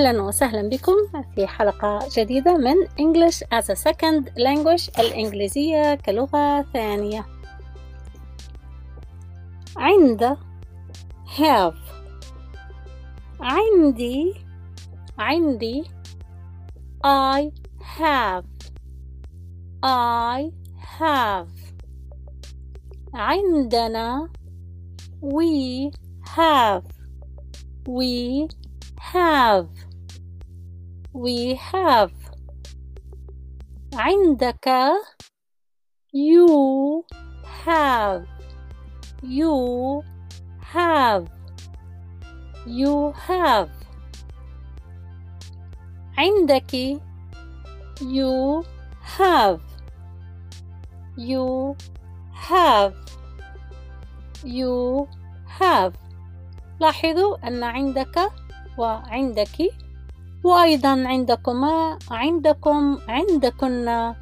أهلا وسهلا بكم في حلقة جديدة من English as a Second Language الإنجليزية كلغة ثانية. عند have. عندي عندي I have. I have. عندنا we have. We have. we have عندك you have you have you have عندك you have you have you have لاحظوا أن عندك وعندك وأيضا عندكما عندكم عندكن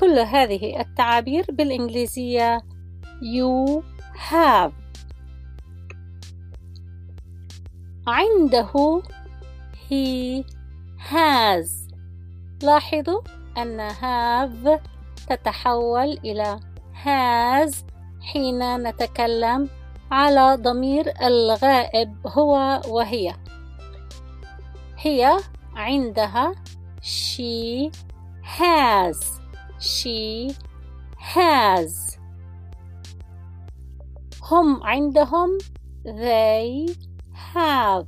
كل هذه التعابير بالإنجليزية. You have. عنده he has. لاحظوا أن have تتحول إلى has حين نتكلم على ضمير الغائب هو وهي. هي عندها she has. She has. هم عندهم they have.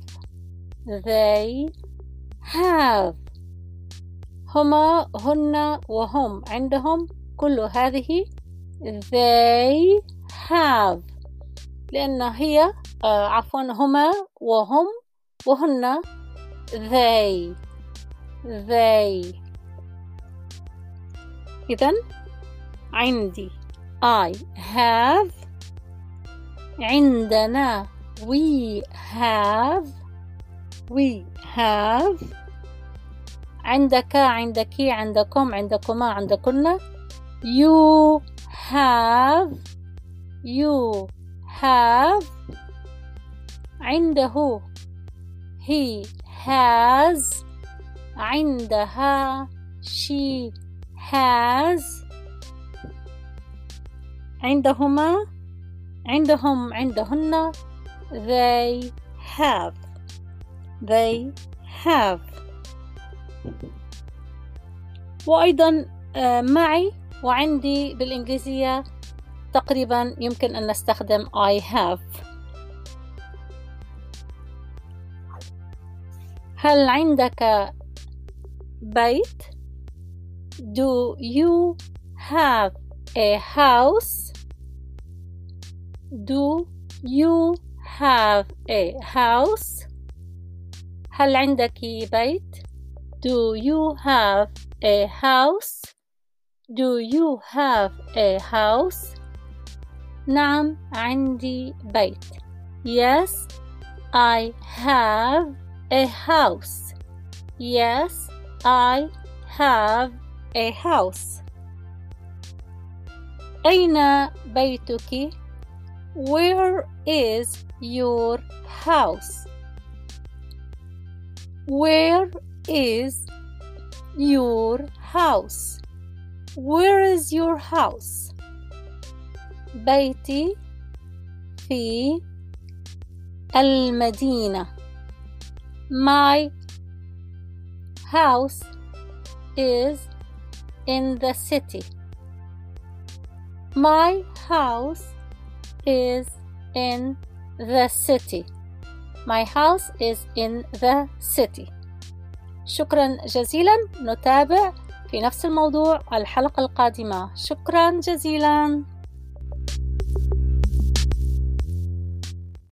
They have. هما هن وهم عندهم كل هذه they have. لأن هي آه عفوا هما وهم وهن they they إذا عندي I have عندنا we have we have عندك عندك عندكم عندكما عندكن you have you have عنده he has عندها she has. عندهما عندهم عندهن they have. They have. وأيضا معي وعندي بالإنجليزية تقريبا يمكن أن نستخدم I have. هل عندك بيت؟ Do you have a house? Do you have a house? هل عندك بيت؟ Do you have a house? Do you have a house? نعم عندي بيت. Yes, I have a house. Yes, I have a house. أين بيتك؟ Where is your house? Where is your house? Where is your house? بيتي في المدينة. My house is in the city. My house is in the city. My house is in the city. شكرا جزيلا نتابع في نفس الموضوع الحلقة القادمة شكرا جزيلا